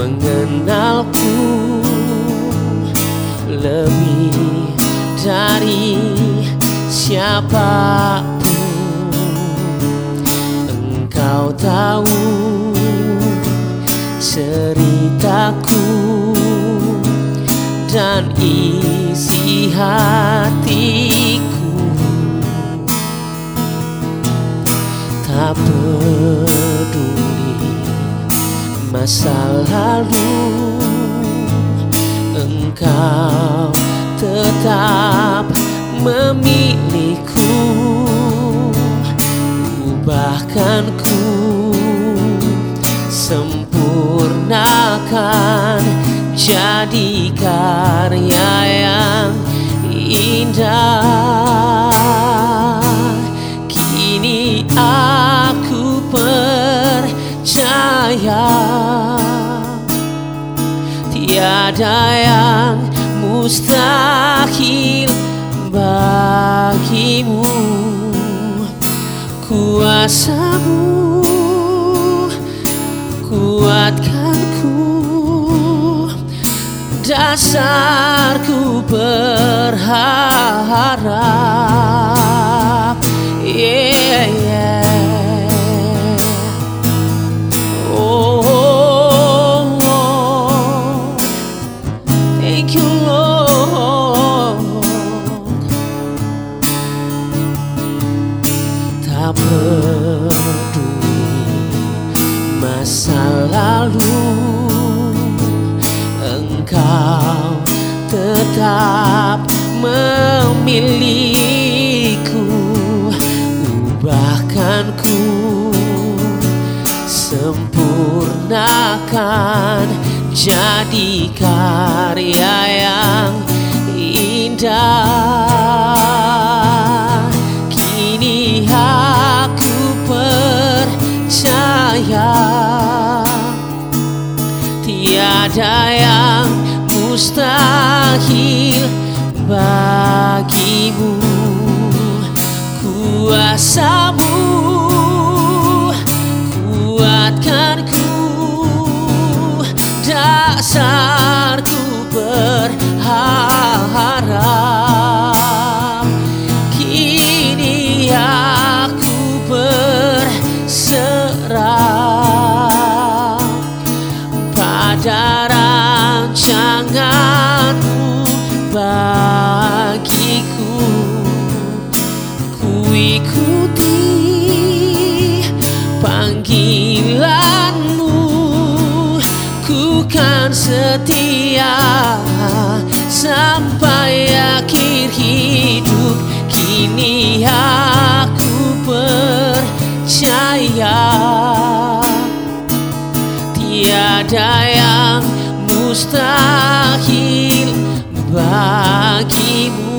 mengenalku lebih dari siapa pun. Engkau tahu ceritaku dan isi hatiku. Tak peduli masa lalu Engkau tetap memilihku. Bahkan ku sempurnakan Jadi karya yang Tiada yang mustahil bagimu. Kuasamu kuatkanku Dasarku berharap tetap memilihku. Ubahkan ku sempurnakan Jadi karya yang indah. Kini aku percaya Tiada yang mustahil bagimu. Kuasamu kuatkanku Dasarku berharap Kini aku berserah pada setia sampai akhir hidup. Kini aku percaya Tiada yang mustahil bagimu.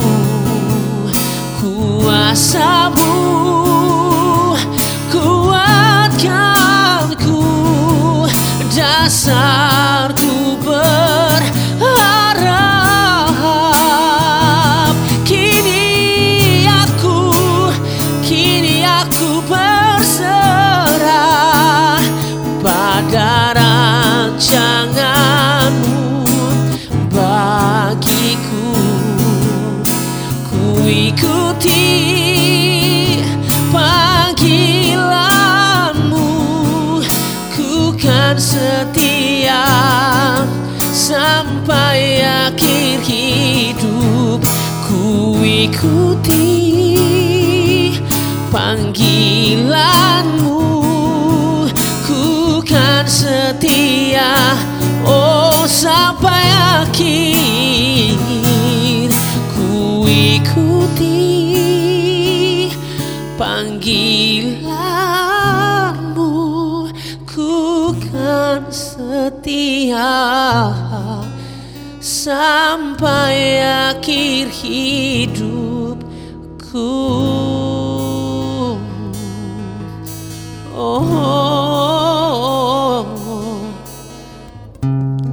Kuasamu ikuti panggilanmu. Ku kan setia sampai akhir hidup. Ku ikuti panggilanmu. Ku kan setia oh sampai setia sampai akhir hidupku. Oh,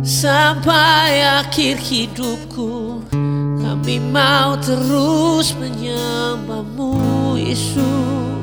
sampai akhir hidupku kami mau terus menyembahmu Yesus